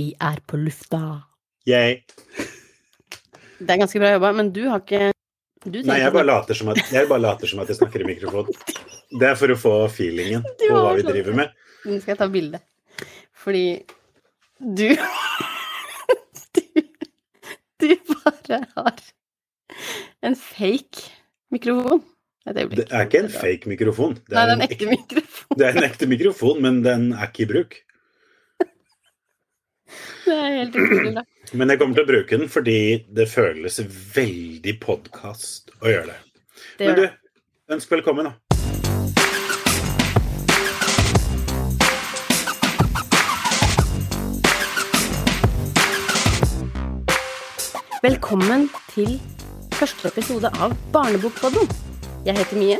Vi er på lufta. Yay. Det er ganske bra jobba, men du har ikke du Nei, jeg bare, later som at, jeg bare later som at jeg snakker i mikrofon. Det er for å få feelingen på hva vi driver med. Nå skal jeg ta bilde. Fordi du Du, du bare har en fake mikrofon. Det er ikke en fake mikrofon. Det Nei, er det er en en ekte mikrofon. Det er en ekte mikrofon, men den er ikke i bruk. Det er helt utrolig bra. Men jeg kommer til å bruke den fordi det føles veldig podkast å gjøre det. Det Men du, ønsk velkommen, da. Velkommen til første episode av Barnebokpodden. Jeg heter Mie,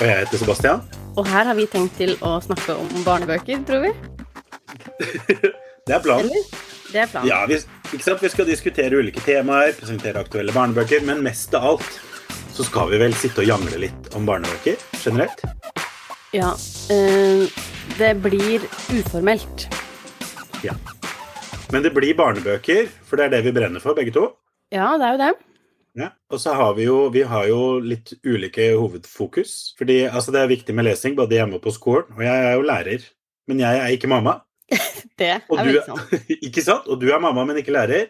Og jeg heter Sebastian. og her har vi tenkt til å snakke om barnebøker, tror vi. Det er planen. Eller? Det er planen. Ja, vi, vi skal diskutere ulike temaer, presentere aktuelle barnebøker, men mest av alt så skal vi vel sitte og jangle litt om barnebøker generelt. Ja, Øh, det blir uformelt. Ja. Men det blir barnebøker, for det er det vi brenner for, begge to. Ja, det er jo det. Ja. Og så har vi jo, vi har jo litt ulike hovedfokus. Fordi altså, det er viktig med lesing både hjemme og på skolen. Og jeg er jo lærer, men jeg er ikke mamma. Det er Og veldig sant. ikke sant? Og du er mamma, men ikke lærer.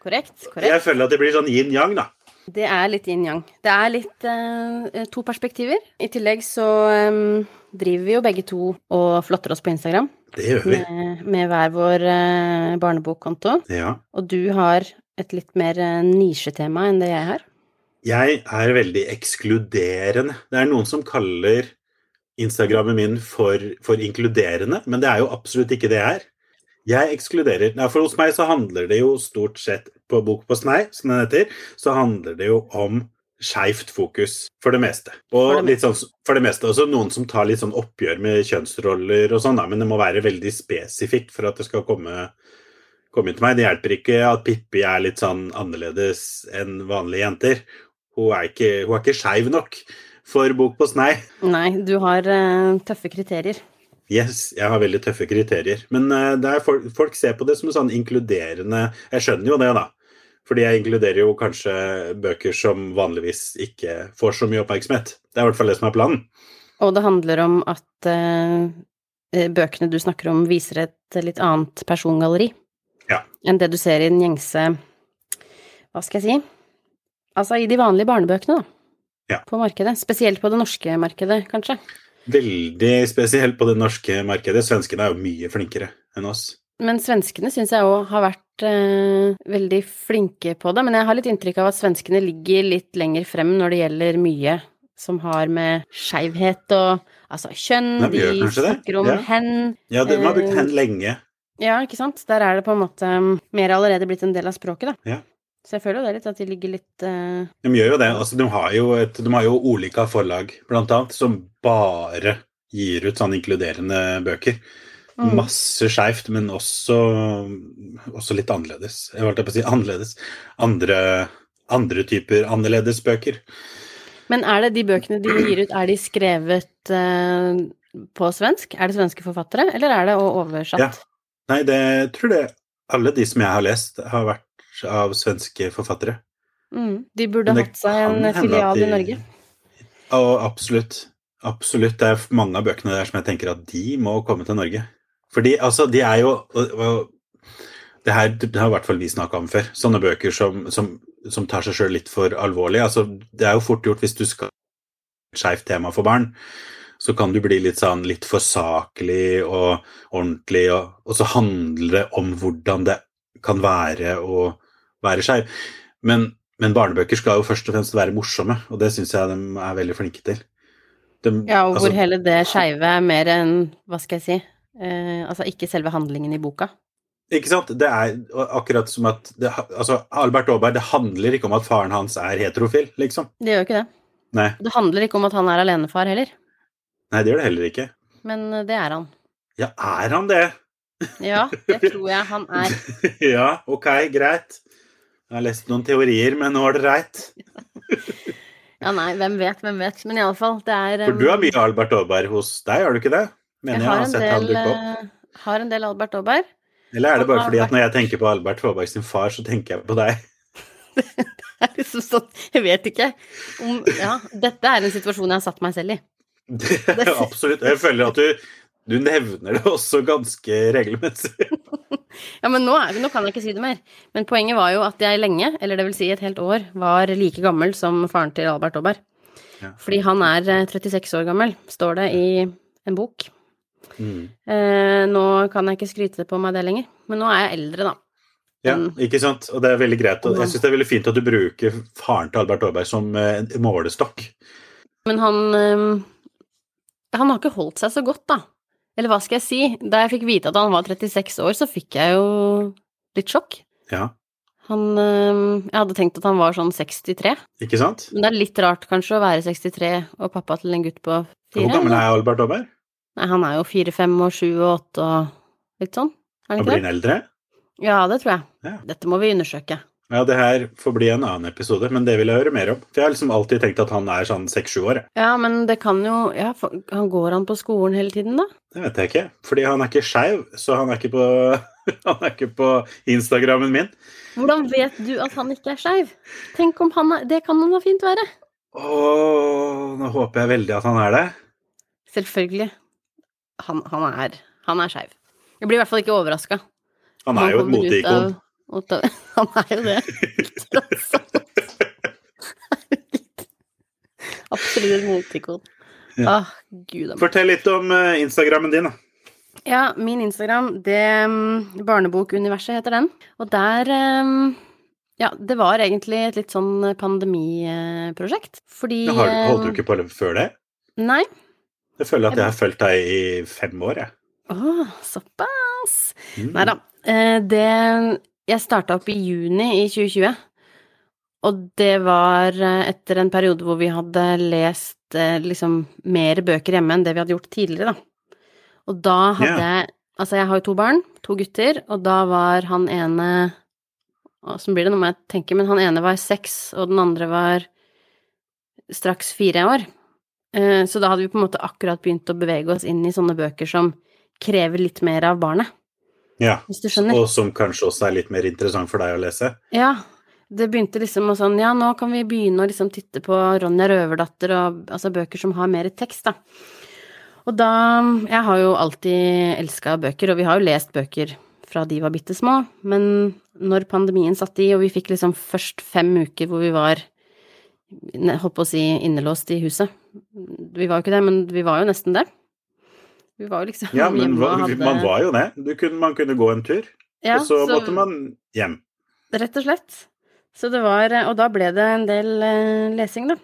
Korrekt. korrekt. Jeg føler at det blir sånn yin-yang, da. Det er litt yin-yang. Det er litt eh, to perspektiver. I tillegg så eh, driver vi jo begge to og flotter oss på Instagram Det gjør vi. med, med hver vår eh, barnebokkonto. Ja. Og du har et litt mer eh, nisjetema enn det jeg har. Jeg er veldig ekskluderende. Det er noen som kaller Instagrammen min for, for inkluderende, men det er jo absolutt ikke det jeg er. Jeg ekskluderer. Nei, for hos meg så handler det jo stort sett på Bok på snei, som den heter, så handler det jo om skeivt fokus for det meste. Og For det litt sånn, for det meste også noen som tar litt sånn oppgjør med kjønnsroller og sånn, men det må være veldig spesifikt for at det skal komme, komme til meg. Det hjelper ikke at Pippi er litt sånn annerledes enn vanlige jenter. Hun er ikke, hun er ikke skeiv nok for Bok på snei. Nei, du har uh, tøffe kriterier. Yes, jeg har veldig tøffe kriterier. Men uh, folk, folk ser på det som en sånn inkluderende Jeg skjønner jo det, da. Fordi jeg inkluderer jo kanskje bøker som vanligvis ikke får så mye oppmerksomhet. Det er i hvert fall det som er planen. Og det handler om at eh, bøkene du snakker om, viser et litt annet persongalleri Ja. enn det du ser i den gjengse Hva skal jeg si? Altså i de vanlige barnebøkene, da. Ja. På markedet. Spesielt på det norske markedet, kanskje. Veldig spesielt på det norske markedet. Svenskene er jo mye flinkere enn oss. Men svenskene syns jeg òg har vært eh, veldig flinke på det. Men jeg har litt inntrykk av at svenskene ligger litt lenger frem når det gjelder mye som har med skeivhet og altså kjønn. Nei, de kanskje det. snakker om Ja. hen. Ja, de har brukt Eh, hen lenge. Ja, ikke sant. Der er det på en måte um, mer allerede blitt en del av språket, da. Ja. Så jeg føler jo det litt at de ligger litt uh... De gjør jo det. Altså, de har jo, et, de har jo Olika forlag, blant annet, som bare gir ut sånn inkluderende bøker. mm. Masse skeivt, men også, også litt annerledes. Jeg holdt på å si annerledes. Andre, andre typer annerledesbøker. Men er det de bøkene de gir ut, er de skrevet uh, på svensk? Er det svenske forfattere, eller er det oversatt? Ja. Nei, det jeg tror det alle de som jeg har lest, har vært av svenske forfattere. Mm. De burde hatt seg en filial de- i Norge. Og absolutt. Absolutt. Det er mange av bøkene der som jeg tenker at de må komme til Norge. Fordi altså, de er jo og, og, det, her, det har i hvert fall vi snakka om før. Sånne bøker som, som, som tar seg sjøl litt for alvorlig. Altså, det er jo fort gjort hvis du skal et skeivt tema for barn, så kan du bli litt sånn litt for saklig og ordentlig, og, og så handler det om hvordan det kan være å være skeiv. Men, men barnebøker skal jo først og fremst være morsomme, og det syns jeg de er veldig flinke til. De, Ja, og hvor altså, hele det skeive er mer enn, hva skal jeg si, eh, altså ikke selve handlingen i boka. Ikke sant? Det er akkurat som at det, altså, Albert Aaberg, det handler ikke om at faren hans er heterofil, liksom. Det gjør ikke det. Nei, Det handler ikke om at han er alenefar heller, nei det gjør det heller ikke. men eh, det er han. Ja, er han det? Ja, det tror jeg han er. ja, ok, greit. Jeg har lest noen teorier, men nå er det reit. Ja, nei, hvem vet, hvem vet. Men iallfall, det er For du har mye Albert Aaberg hos deg, har du ikke det? Mener Jeg jeg, har sett en han del, dukke opp. eh, har en del Albert Aaberg. Eller er det bare fordi at når jeg tenker på Albert Håberg sin far, så tenker jeg på deg? Det er liksom sånn, jeg vet ikke om Ja, dette er en situasjon jeg har satt meg selv i. Det absolutt. Jeg føler at du, du nevner det også ganske regelmessig. Ja, men nå, er, nå kan jeg ikke si det mer. Men poenget var jo at jeg lenge, eller det vil si et helt år, var like gammel som faren til Albert Aaberg. Ja. Fordi han er eh, 36 år gammel, står det i en bok. Mm. Eh, nå kan jeg ikke skryte på meg det lenger, men nå er jeg eldre, da. Ja, ikke sant? Og det er veldig greit. Og- jeg syns det er veldig fint at du bruker faren til Albert Aaberg som eh, målestokk. Men han eh, Han har ikke holdt seg så godt, da. Eller hva skal jeg si? Da jeg fikk vite at han var 36 år, så fikk jeg jo litt sjokk. Ja, Han eh, Jeg hadde tenkt at han var sånn 63. ikke sant? Men det er litt rart kanskje å være 63 og pappa til en gutt på fire. Hvor gammel er Albert Aaberg? Nei, han er jo fire, fem og sju og åtte og litt sånn. Er han ikke blir det? han eldre? Ja, det tror jeg. Ja. Dette må vi undersøke. Ja, det her får bli en annen episode, men det vil jeg høre mer om. For jeg har liksom alltid tenkt at han er sånn seks-sju år. Ja, men det kan jo Ja, han går han på skolen hele tiden, da? Det vet jeg ikke. Fordi han er ikke skeiv, så han er ikke på Han er ikke på Instagrammen min. Hvordan vet du at han ikke er skeiv? Tenk om han er Det kan han da fint være. Åh, nå håper jeg veldig at han er det. Selvfølgelig. Han, han er Han er skeiv. Jeg blir i hvert fall ikke overraska. Han er jo et moteikon. Han er jo det. Tross alt. Absolutt et moteikon. Ja. Ah, gud. Fortell litt om eh, Instagrammen din, da. Ja, min Instagram, det mm, Barnebokuniverset heter den. Og der mm, Ja, det var egentlig et litt sånn pandemiprosjekt. Fordi Har, holdt du eh, ikke på før det? Nei. Jeg føler at jeg har fulgt deg i fem år, jeg. Å, såpass. Mm. Nei da. Eh, Det Jeg starta opp i juni i 2020. Og det var eh, etter en periode hvor vi hadde lest eh, liksom mer bøker hjemme enn det vi hadde gjort tidligere, da. Og da hadde jeg jeg Altså, jeg har jo to barn, to gutter, og da var han ene Åssen blir det, nå må jeg tenke, men han ene var seks, og den andre var straks fire år. Eh, Så da hadde vi på en måte akkurat begynt å bevege oss inn i sånne bøker som krever litt mer av barnet, Ja. hvis du skjønner. Og som kanskje også er litt mer interessant for deg å lese. Ja, det begynte liksom å sånn, ja, nå kan vi begynne å liksom titte på Ronja Røverdatter og altså bøker som har mer tekst, da. Og da, jeg har jo alltid elska bøker, og vi har jo lest bøker fra de var bitte små, men når pandemien satte i, og vi fikk liksom først fem uker hvor vi var, holdt på å si, innelåst i huset. Vi var jo ikke det, men vi var jo nesten det. Vi var jo liksom Ja, men hjemme og hadde man var jo det. Du kunne, man kunne gå en tur, Ja, og så, så- måtte man hjem. Rett og slett. Så det var Og da ble det en del eh, lesing, da.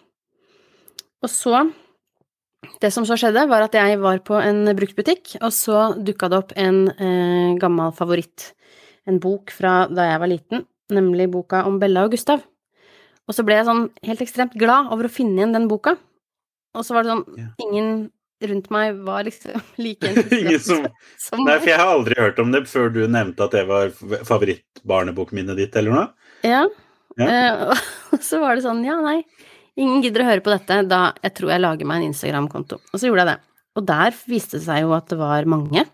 Og så Det som så skjedde, var at jeg var på en bruktbutikk, og så dukka det opp en eh, gammel favoritt. En bok fra da jeg var liten, nemlig boka om Bella og Gustav. Og så ble jeg sånn helt ekstremt glad over å finne igjen den boka. Og så var det sånn Ja. Ingen rundt meg var liksom like Ingen som som Nei, for jeg har aldri hørt om det før du nevnte at det var favorittbarnebokminnet ditt, eller noe. Ja. Ja. Eh, og så var det sånn, ja, nei, ingen gidder å høre på dette, da jeg tror jeg lager meg en Instagram-konto. Og så gjorde jeg det. Og der viste det seg jo at det var mange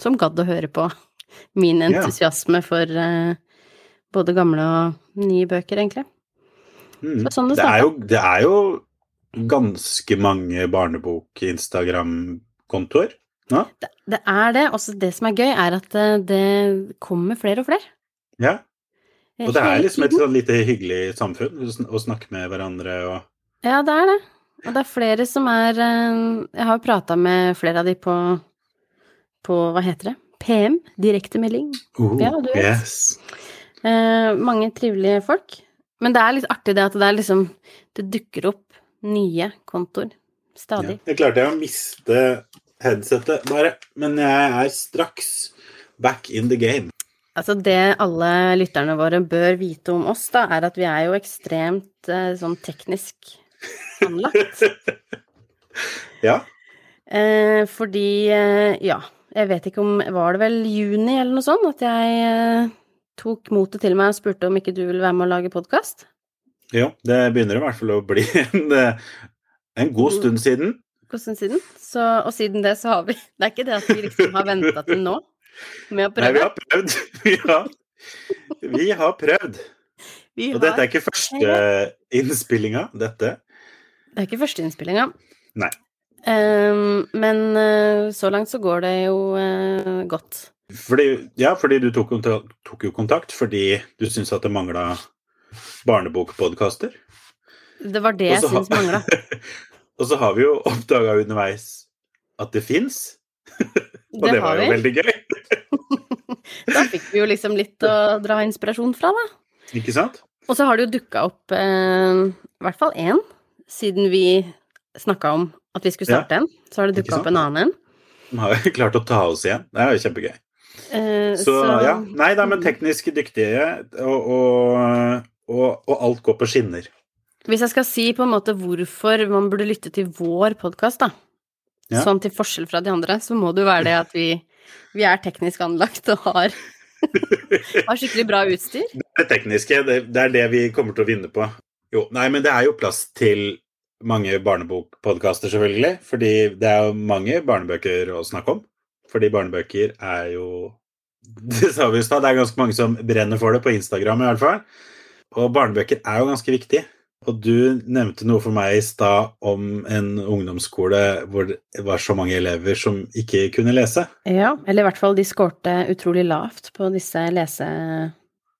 som gadd å høre på min Ja. entusiasme for eh, både gamle og nye bøker, egentlig. Mm. Så sånn det det, er jo, det er jo ganske mange barnebok-Instagram-kontoer nå. Det, det er det. Også det som er gøy, er at eh, det kommer flere og flere. Ja. Og det er liksom et sånn lite hyggelig samfunn å snakke med hverandre og Ja, det er det. Og det er flere som er eh, Jeg har jo prata med flere av de på på, hva heter det, PM, direktemelding. oh, Ja, du vet. Yes. Eh, mange trivelige folk. Men det er litt artig det at det er liksom Det dukker opp nye kontoer Ja. stadig. Jeg klarte jeg å miste headsetet, bare. Men jeg er straks back in the game. Altså det alle lytterne våre bør vite om oss, da, er at vi er jo ekstremt eh, sånn teknisk anlagt. Ja. Eh, fordi, eh, ja, jeg vet ikke om Var det vel juni eller noe sånt at jeg eh, tok motet til meg og spurte om ikke du ville være med å lage podkast? Jo, det begynner i hvert fall å bli en, eh, en god stund siden. God stund siden? Så, og siden det så har vi Det er ikke det at vi liksom har venta til nå. med å prøve. Nei, vi har prøvd. Vi har, vi har prøvd. Vi Og dette er ikke første innspillinga, dette. Det er ikke første innspillinga. Nei. Um, men uh, så langt så går det jo uh, godt. Fordi, ja, fordi du tok, tok jo kontakt fordi du syntes at det mangla barnebokpodkaster. Det var det jeg så syns mangla. Og så har vi jo oppdaga underveis at det fins. Og det, Det var jo vi. veldig gøy. Da fikk vi jo liksom litt å dra inspirasjon fra, da. Ikke sant? Og så har det jo dukka opp eh, i hvert fall én, siden vi snakka om at vi skulle Ja. starte en. Så har det dukka opp en annen en. De har jo klart å ta oss igjen. Det er jo kjempegøy. Eh, Så, ja. Nei da, men teknisk dyktige, og, og, og, og alt går på skinner. Hvis jeg skal si på en måte hvorfor man burde lytte til vår podkast, da, Ja. sånn til forskjell fra de andre, så må det jo være det at vi, vi er teknisk anlagt og har, har skikkelig bra utstyr. Det tekniske, det, det er det vi kommer til å vinne på. Jo, nei, men det er jo plass til mange barnebokpodkaster, selvfølgelig. Fordi det er jo mange barnebøker å snakke om. Fordi barnebøker er jo Det sa vi i stad, det er ganske mange som brenner for det, på Instagram i hvert fall. Og barnebøker er jo ganske viktig. Og du nevnte noe for meg i stad om en ungdomsskole hvor det var så mange elever som ikke kunne lese Ja, eller i hvert fall de skårte utrolig lavt på disse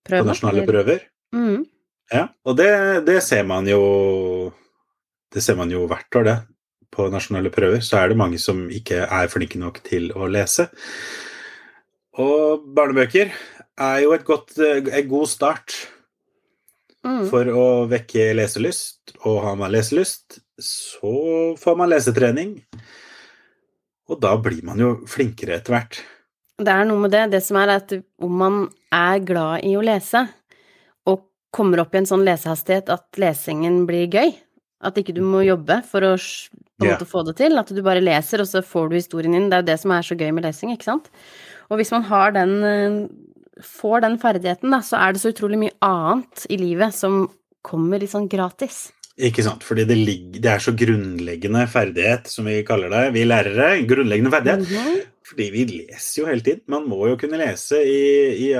på nasjonale prøver. Mm. Ja, og det, det ser man jo Det ser man jo hvert år, det. På nasjonale prøver så er det mange som ikke er flinke nok til å lese. Og barnebøker er jo et godt, en god start Mm. for å vekke leselyst. Og har man leselyst, så får man lesetrening. Og da blir man jo flinkere etter hvert. Det er noe med det. Det som er at om man er glad i å lese, og kommer opp i en sånn lesehastighet at lesingen blir gøy, at ikke du må jobbe for å måte få det til, at du bare leser, og så får du historien inn. Det er jo det som er så gøy med lesing, ikke sant? Og hvis man har den eh, får den ferdigheten, da, så er det så utrolig mye annet i livet som kommer litt sånn gratis. Ikke sant? Fordi det, ligger, det er så grunnleggende ferdighet, som vi kaller det, vi lærere. Grunnleggende ferdighet. Mhm. Fordi vi leser jo hele tiden. Man må jo kunne lese i, i,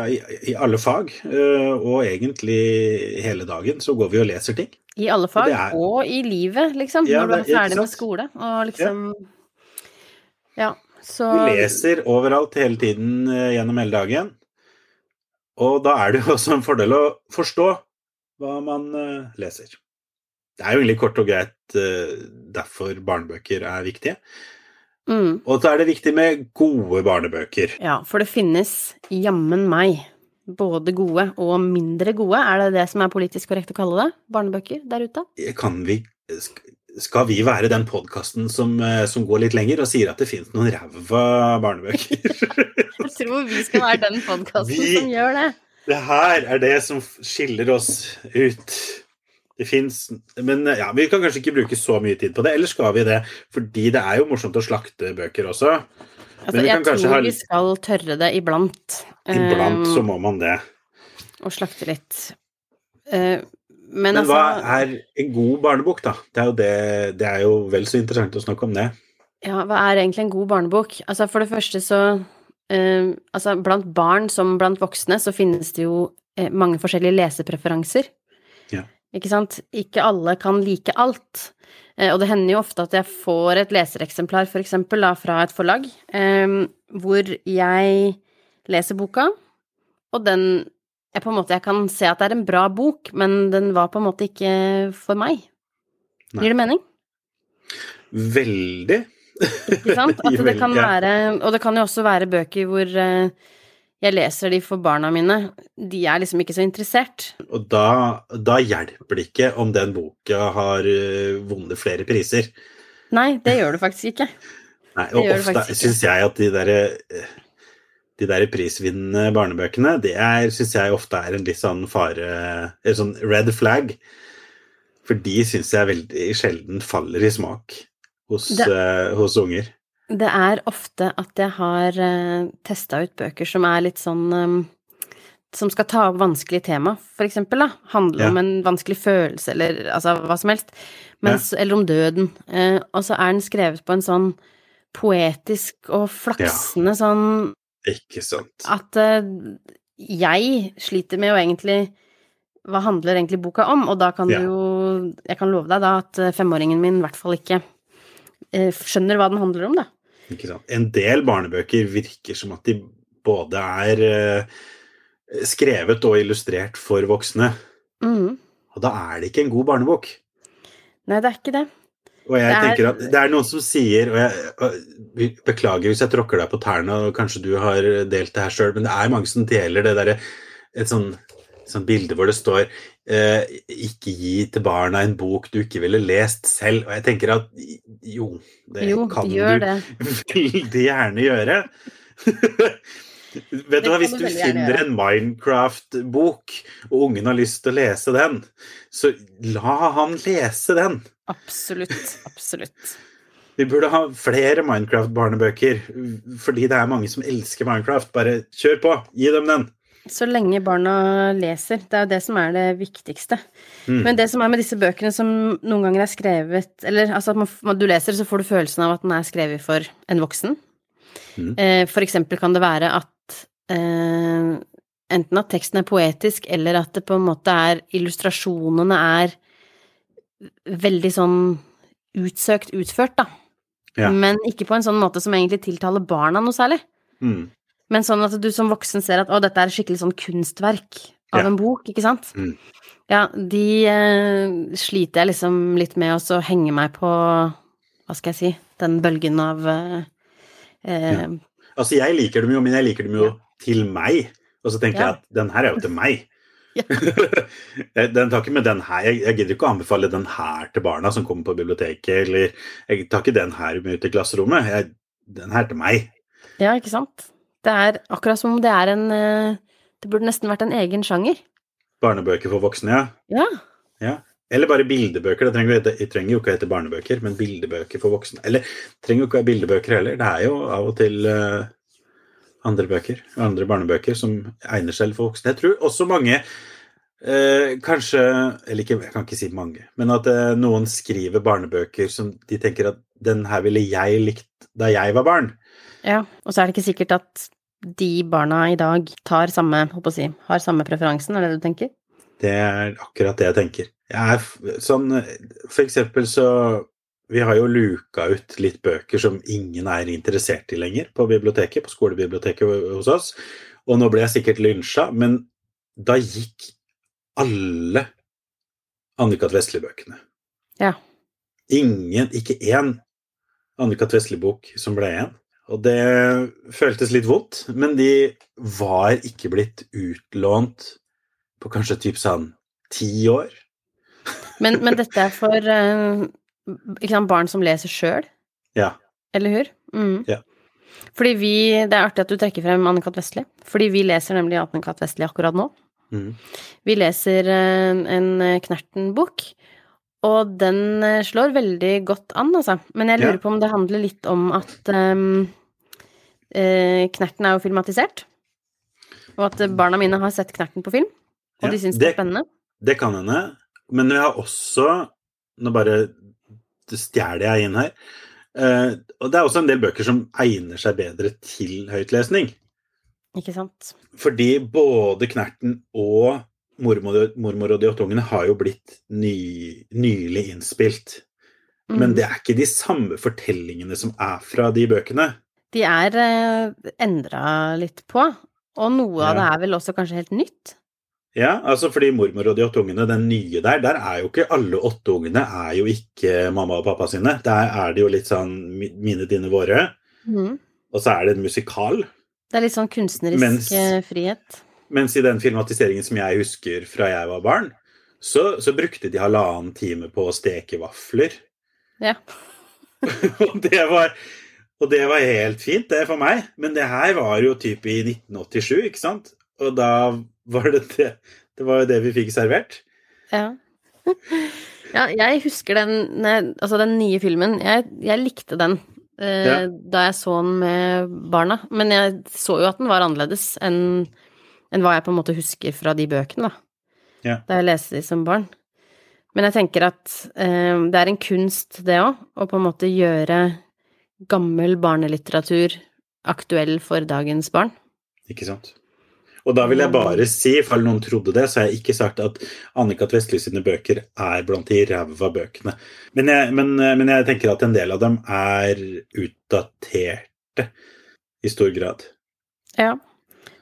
i, alle fag. øh, Og egentlig hele dagen så går vi og leser ting. I alle fag, det er- og i livet, liksom. Ja, når du er ferdig med skole, og liksom Ja, så Vi leser overalt hele tiden øh, gjennom hele dagen. Og da er det jo også en fordel å forstå hva man øh, leser. Det er jo egentlig kort og greit øh, derfor barnebøker er viktige. mm, Og så er det viktig med gode barnebøker. Ja, for det finnes jammen meg både gode og mindre gode. Er det det som er politisk korrekt å kalle det? Barnebøker der ute? kan vi Skal vi være den podkasten som, eh, som går litt lenger og sier at det finnes noen ræva barnebøker? Jeg tror vi skal være den podkasten som gjør det. det her er det som skiller oss ut. Det fins Men eh, ja, vi kan kanskje ikke bruke så mye tid på det. Eller skal vi det? Fordi det er jo morsomt å slakte bøker også. Altså, Men vi jeg tror ha vi skal tørre det iblant. Iblant så må man det. Og slakte litt. Eh, men, Men altså hva er en god barnebok, da? Det er jo, det, det er jo vel så interessant å snakke om det. Ja, hva er egentlig en god barnebok? Altså, for det første så eh, Altså, blant barn som blant voksne så finnes det jo eh, mange forskjellige lesepreferanser. Ja. Ikke sant? Ikke alle kan like alt. Eh, og det hender jo ofte at jeg får et lesereksemplar, for eksempel, da, fra et forlag, eh, hvor jeg leser boka, og den jeg på en måte jeg kan se at det er en bra bok, men den var på en måte ikke for meg. Nei. Gir det mening? Veldig. Ikke sant? At det kan være Og det kan jo også være bøker hvor eh, jeg leser de for barna mine. De er liksom ikke så interessert. Og da, da hjelper det ikke om den boka har øh, vunnet flere priser. Nei, det gjør det faktisk ikke. Nei, og ofte syns jeg at de der, øh, de der prisvinnende barnebøkene, det syns jeg ofte er en litt sånn fare En sånn red flag. For de syns jeg veldig sjelden faller i smak hos, Det- uh, hos unger. Det er ofte at jeg har uh, testa ut bøker som er litt sånn um, Som skal ta opp vanskelige tema, for eksempel, da. Handle Ja. om en vanskelig følelse, eller altså hva som helst. Mens, Eller om døden. Uh, og så er den skrevet på en sånn poetisk og flaksende sånn Ikke sant. at uh, jeg sliter med å egentlig Hva handler egentlig boka om? Og da kan Ja. du jo Jeg kan love deg da at eh, femåringen min i hvert fall ikke uh, skjønner hva den handler om, da. Ikke sant? En del barnebøker virker som at de både er uh, skrevet og illustrert for voksne. Mm. Og da er det ikke en god barnebok. Nei, det er ikke det. Og jeg Det er- tenker at det er noen som sier og jeg, Beklager hvis jeg tråkker deg på tærne, og kanskje du har delt det her sjøl, men det er mange som deler det derre Et sånn, sånn bilde hvor det står eh, 'Ikke gi til barna en bok du ikke ville lest selv'. Og jeg tenker at jo, det Jo, kan du det. veldig gjerne gjøre. Vet du hva, Hvis du finner en Minecraft-bok, og ungen har lyst til å lese den, så la han lese den. Absolutt. Absolutt. Vi burde ha flere Minecraft-barnebøker, fordi det er mange som elsker Minecraft. Bare kjør på, gi dem den. Så lenge barna leser. Det er jo det som er det viktigste. Mm. Men det som er med disse bøkene som noen ganger er skrevet Eller altså at man, du leser, så får du følelsen av at den er skrevet for en voksen. Mm. Eh, for eksempel kan det være at eh, enten at teksten er poetisk, eller at det på en måte er Illustrasjonene er veldig sånn utsøkt utført, da. Ja. Men ikke på en sånn måte som egentlig tiltaler barna noe særlig. Mm. Men sånn at du som voksen ser at å, dette er skikkelig sånn kunstverk av Ja. en bok, ikke sant? Mm. Ja, de eh, sliter jeg liksom litt med å henge meg på, hva skal jeg si, den bølgen av eh, eh, Ja. Altså, jeg liker dem jo, men jeg liker dem jo til meg. Og så tenker jeg at den her er jo til meg. Ja. den tar ikke med den her. Jeg, jeg gidder ikke å anbefale den her til barna som kommer på biblioteket, eller jeg tar ikke den her med ut i klasserommet. Jeg, den her til meg. Ja, ikke sant? Det er akkurat som om det er en eh, Det burde nesten vært en egen sjanger. Barnebøker for voksne, ja. Ja. ja. Eller bare bildebøker. Det trenger, det trenger jo ikke å hete barnebøker, men bildebøker for voksne. Eller trenger jo ikke å være bildebøker heller. Det er jo av og til eh, andre bøker, andre barnebøker som egner seg for voksne. Jeg tror også mange eh, kanskje Eller ikke, jeg kan ikke si mange, men at eh, noen skriver barnebøker som de tenker at den her ville jeg likt da jeg var barn. ja. Og så er det ikke sikkert at de barna i dag tar samme, håper å si, har samme preferansen, er det det du tenker? Det er akkurat det jeg tenker. Jeg er sånn For eksempel så Vi har jo luka ut litt bøker som ingen er interessert i lenger på biblioteket, på skolebiblioteket hos oss. Og nå ble jeg sikkert lynsja, men da gikk alle Annikat Vestli-bøkene. Ja. Ingen, ikke én Annikat Vestli-bok som ble igjen. Og det føltes litt vondt, men de var ikke blitt utlånt på kanskje typ sånn ti år. Men, men dette er for eh, sant, barn som leser sjøl, Ja. eller hur? Mm. Ja. Fordi vi Det er artig at du trekker frem Anne-Kat. Vestli, fordi vi leser nemlig Anne-Kat. Vestli akkurat nå. Mhm. Vi leser eh, en eh, Knerten-bok, og den eh, slår veldig godt an, altså. Men jeg lurer Ja. på om det handler litt om at um, eh, Knerten er jo filmatisert, og at barna mine har sett Knerten på film, og Ja, de syns det er spennende. Det kan hende. Men vi har også Nå bare stjeler jeg inn her. Uh, og det er også en del bøker som egner seg bedre til høytlesning. Ikke sant? Fordi både Knerten og Mormor, mormor og de åtte ungene har jo blitt ny, nylig innspilt. Men Mm. det er ikke de samme fortellingene som er fra de bøkene. De er eh, endra litt på, og noe av det er vel også kanskje helt nytt. Ja, altså fordi mormor og de åtte ungene, den nye der, der er jo ikke alle åtte ungene er jo ikke mamma og pappa sine. Der er det jo litt sånn mine, dine, våre. Mm. Og så er det en musikal. Det er litt sånn kunstnerisk Mens- eh, frihet. Mens i den filmatiseringen som jeg husker fra jeg var barn, så, så brukte de halvannen time på å steke vafler. Ja. og, det var, og det var helt fint, det for meg. Men det her var jo type i 1987, ikke sant? Og da var det det. Det var jo det vi fikk servert. Ja. ja, jeg husker den, altså den nye filmen. Jeg, jeg likte den Ja. da jeg så den med barna. Men jeg så jo at den var annerledes enn enn hva jeg på en måte husker fra de bøkene, da. Ja. Da jeg leste de som barn. Men jeg tenker at eh, det er en kunst, det òg, å på en måte gjøre gammel barnelitteratur aktuell for dagens barn. Ikke sant? Og da vil jeg bare si, for noen trodde det, så har jeg ikke sagt at Annika Tvestli sine bøker er blant de ræva bøkene. Men jeg, men, men jeg tenker at en del av dem er utdaterte i stor grad. Ja.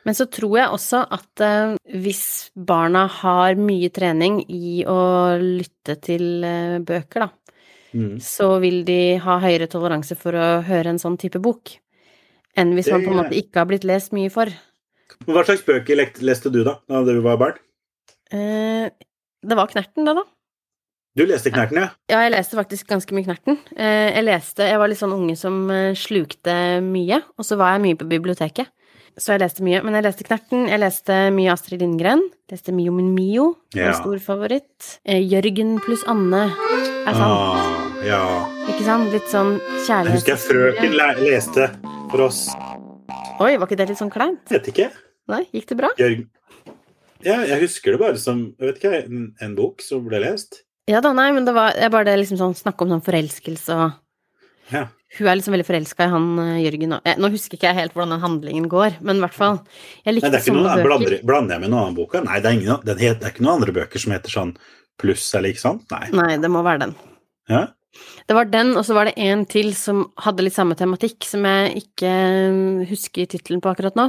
Men så tror jeg også at eh, hvis barna har mye trening i å lytte til eh, bøker, da, Mm. så vil de ha høyere toleranse for å høre en sånn type bok enn hvis man på en måte ikke har blitt lest mye for. Hva slags bøker leste du da da du var barn? Eh, det var Knerten, det, da. Du leste Knerten, ja? Ja, jeg leste faktisk ganske mye Knerten. Eh, jeg leste Jeg var litt sånn unge som eh, slukte mye, og så var jeg mye på biblioteket. Så jeg leste mye. Men jeg leste Knerten, jeg leste mye Astrid Lindgren. Leste Mio min Mio, Ja. en stor favoritt. Eh, Jørgen pluss Anne er sant. Ah, ja. ikke sant? Litt sånn kjærlighet... Jeg husker jeg frøken le leste for oss. Oi, var ikke det litt sånn kleint? Vet ikke. Nei, gikk det bra? Jørgen Ja, jeg husker det bare som jeg vet ikke, en, en bok som ble lest. Ja da, nei, men det var jeg bare det liksom sånn snakke om sånn forelskelse og Ja. Hun er liksom veldig forelska i han eh, Jørgen eh, Nå husker ikke jeg helt hvordan den handlingen går, men i hvert fall Jeg Nei, likte det er ikke sånne noen, bøker. blander, blander jeg med noen annen boka? Nei, det er, ingen, det er ikke noen andre bøker som heter sånn pluss eller ikke sant? Nei. Nei, det må være den. Ja? Det var den, og så var det en til som hadde litt samme tematikk, som jeg ikke eh, husker tittelen på akkurat nå.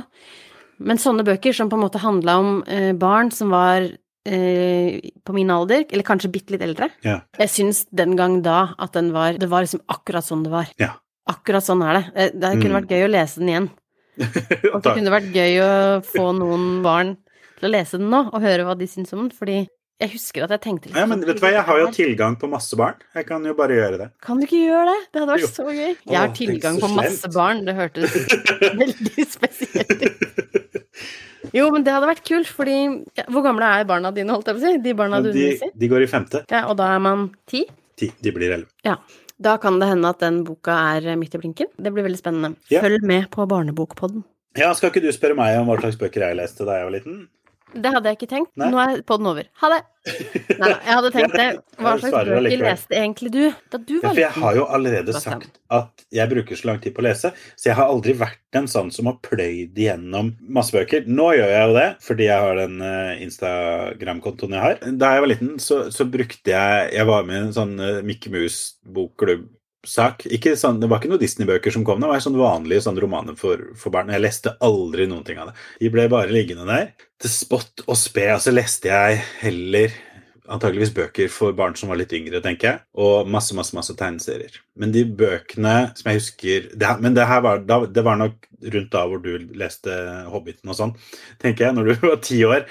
Men sånne bøker som på en måte handla om eh, barn som var eh, på min alder, eller kanskje bitte litt eldre. Ja. Jeg syns den gang da at den var Det var liksom akkurat sånn det var. Ja. Akkurat sånn er det. Det kunne Mm. vært gøy å lese den igjen. Og så kunne det vært gøy å få noen barn til å lese den nå, og høre hva de syns om den, fordi jeg husker at jeg tenkte litt ja, men sånn, vet du hva, jeg har jo tilgang på masse barn. Jeg kan jo bare gjøre det. Kan du ikke gjøre det? Det hadde vært Jo. så gøy. Jeg har tilgang på masse barn, det hørtes veldig spesielt ut. Jo, men det hadde vært kult, fordi ja, Hvor gamle er barna dine, holdt jeg på å si? De barna du De, underviser? de går i femte. Ja, og da er man ti? Ti. De blir elleve. Da kan det hende at den boka er midt i blinken. Det blir veldig spennende. Ja. Følg med på Barnebokpodden. Ja, skal ikke du spørre meg om hva slags bøker jeg leste da jeg var liten? Det hadde jeg ikke tenkt. Nei. Nå er podden over. Ha det! Nei, jeg hadde tenkt det. Hva slags bøker leste egentlig du da du Ja, var for jeg har jo allerede sagt at jeg bruker så lang tid på å lese, så jeg har aldri vært en sånn som har pløyd igjennom masse bøker. Nå gjør jeg jo det, fordi jeg har den eh, Instagram-kontoen jeg har. Da jeg var liten, så, så brukte jeg Jeg var med i en sånn Mikke Mickey Mouse-bokklubb. Sak. Ikke sånn, det var ikke noen Disney-bøker som kom, det var sånn vanlige sånn romaner for, for barn. Jeg leste aldri noen ting av det. De ble bare liggende der. Til spott og spe. Altså leste jeg heller antageligvis bøker for barn som var litt yngre, tenker jeg, og masse, masse, masse tegneserier. Men de bøkene som jeg husker det, Men det her var, det var nok rundt da hvor du leste Hobbiten og sånn, tenker jeg, når du var ti år.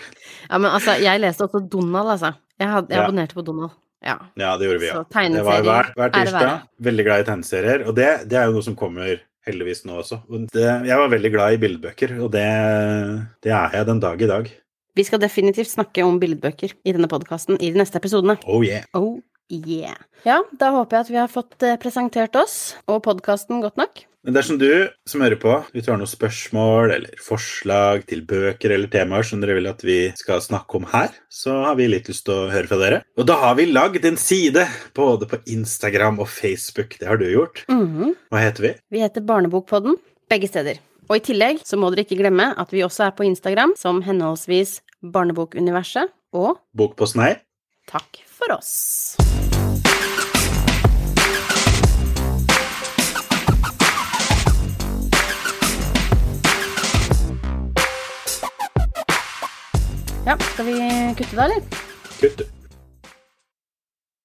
Ja, men altså, jeg leste også Donald, altså. Jeg, had, jeg Ja. abonnerte på Donald. Ja. Ja, det gjorde vi Ja. Så. Det var hver, hver er tirsdag. Veldig glad i tegneserier. Og det, det er jo noe som kommer heldigvis nå også. Det, jeg var veldig glad i bildebøker, og det, det er jeg den dag i dag. Vi skal definitivt snakke om billedbøker i denne podkasten i de neste episodene. Oh yeah. Oh yeah. Ja, da håper jeg at vi har fått eh, presentert oss og podkasten godt nok. Men dersom du som hører på, hvis du har noen spørsmål eller forslag til bøker eller temaer som dere vil at vi skal snakke om her, så har vi litt lyst til å høre fra dere. Og da har vi lagd en side både på Instagram og Facebook. Det har du gjort. Mhm. Hva heter vi? Vi heter Barnebokpodden begge steder. Og i tillegg så må dere ikke glemme at vi også er på Instagram som henholdsvis Barnebokuniverset og Bok på. Takk for oss. Ja, skal vi kutte da, eller? Kutt, du.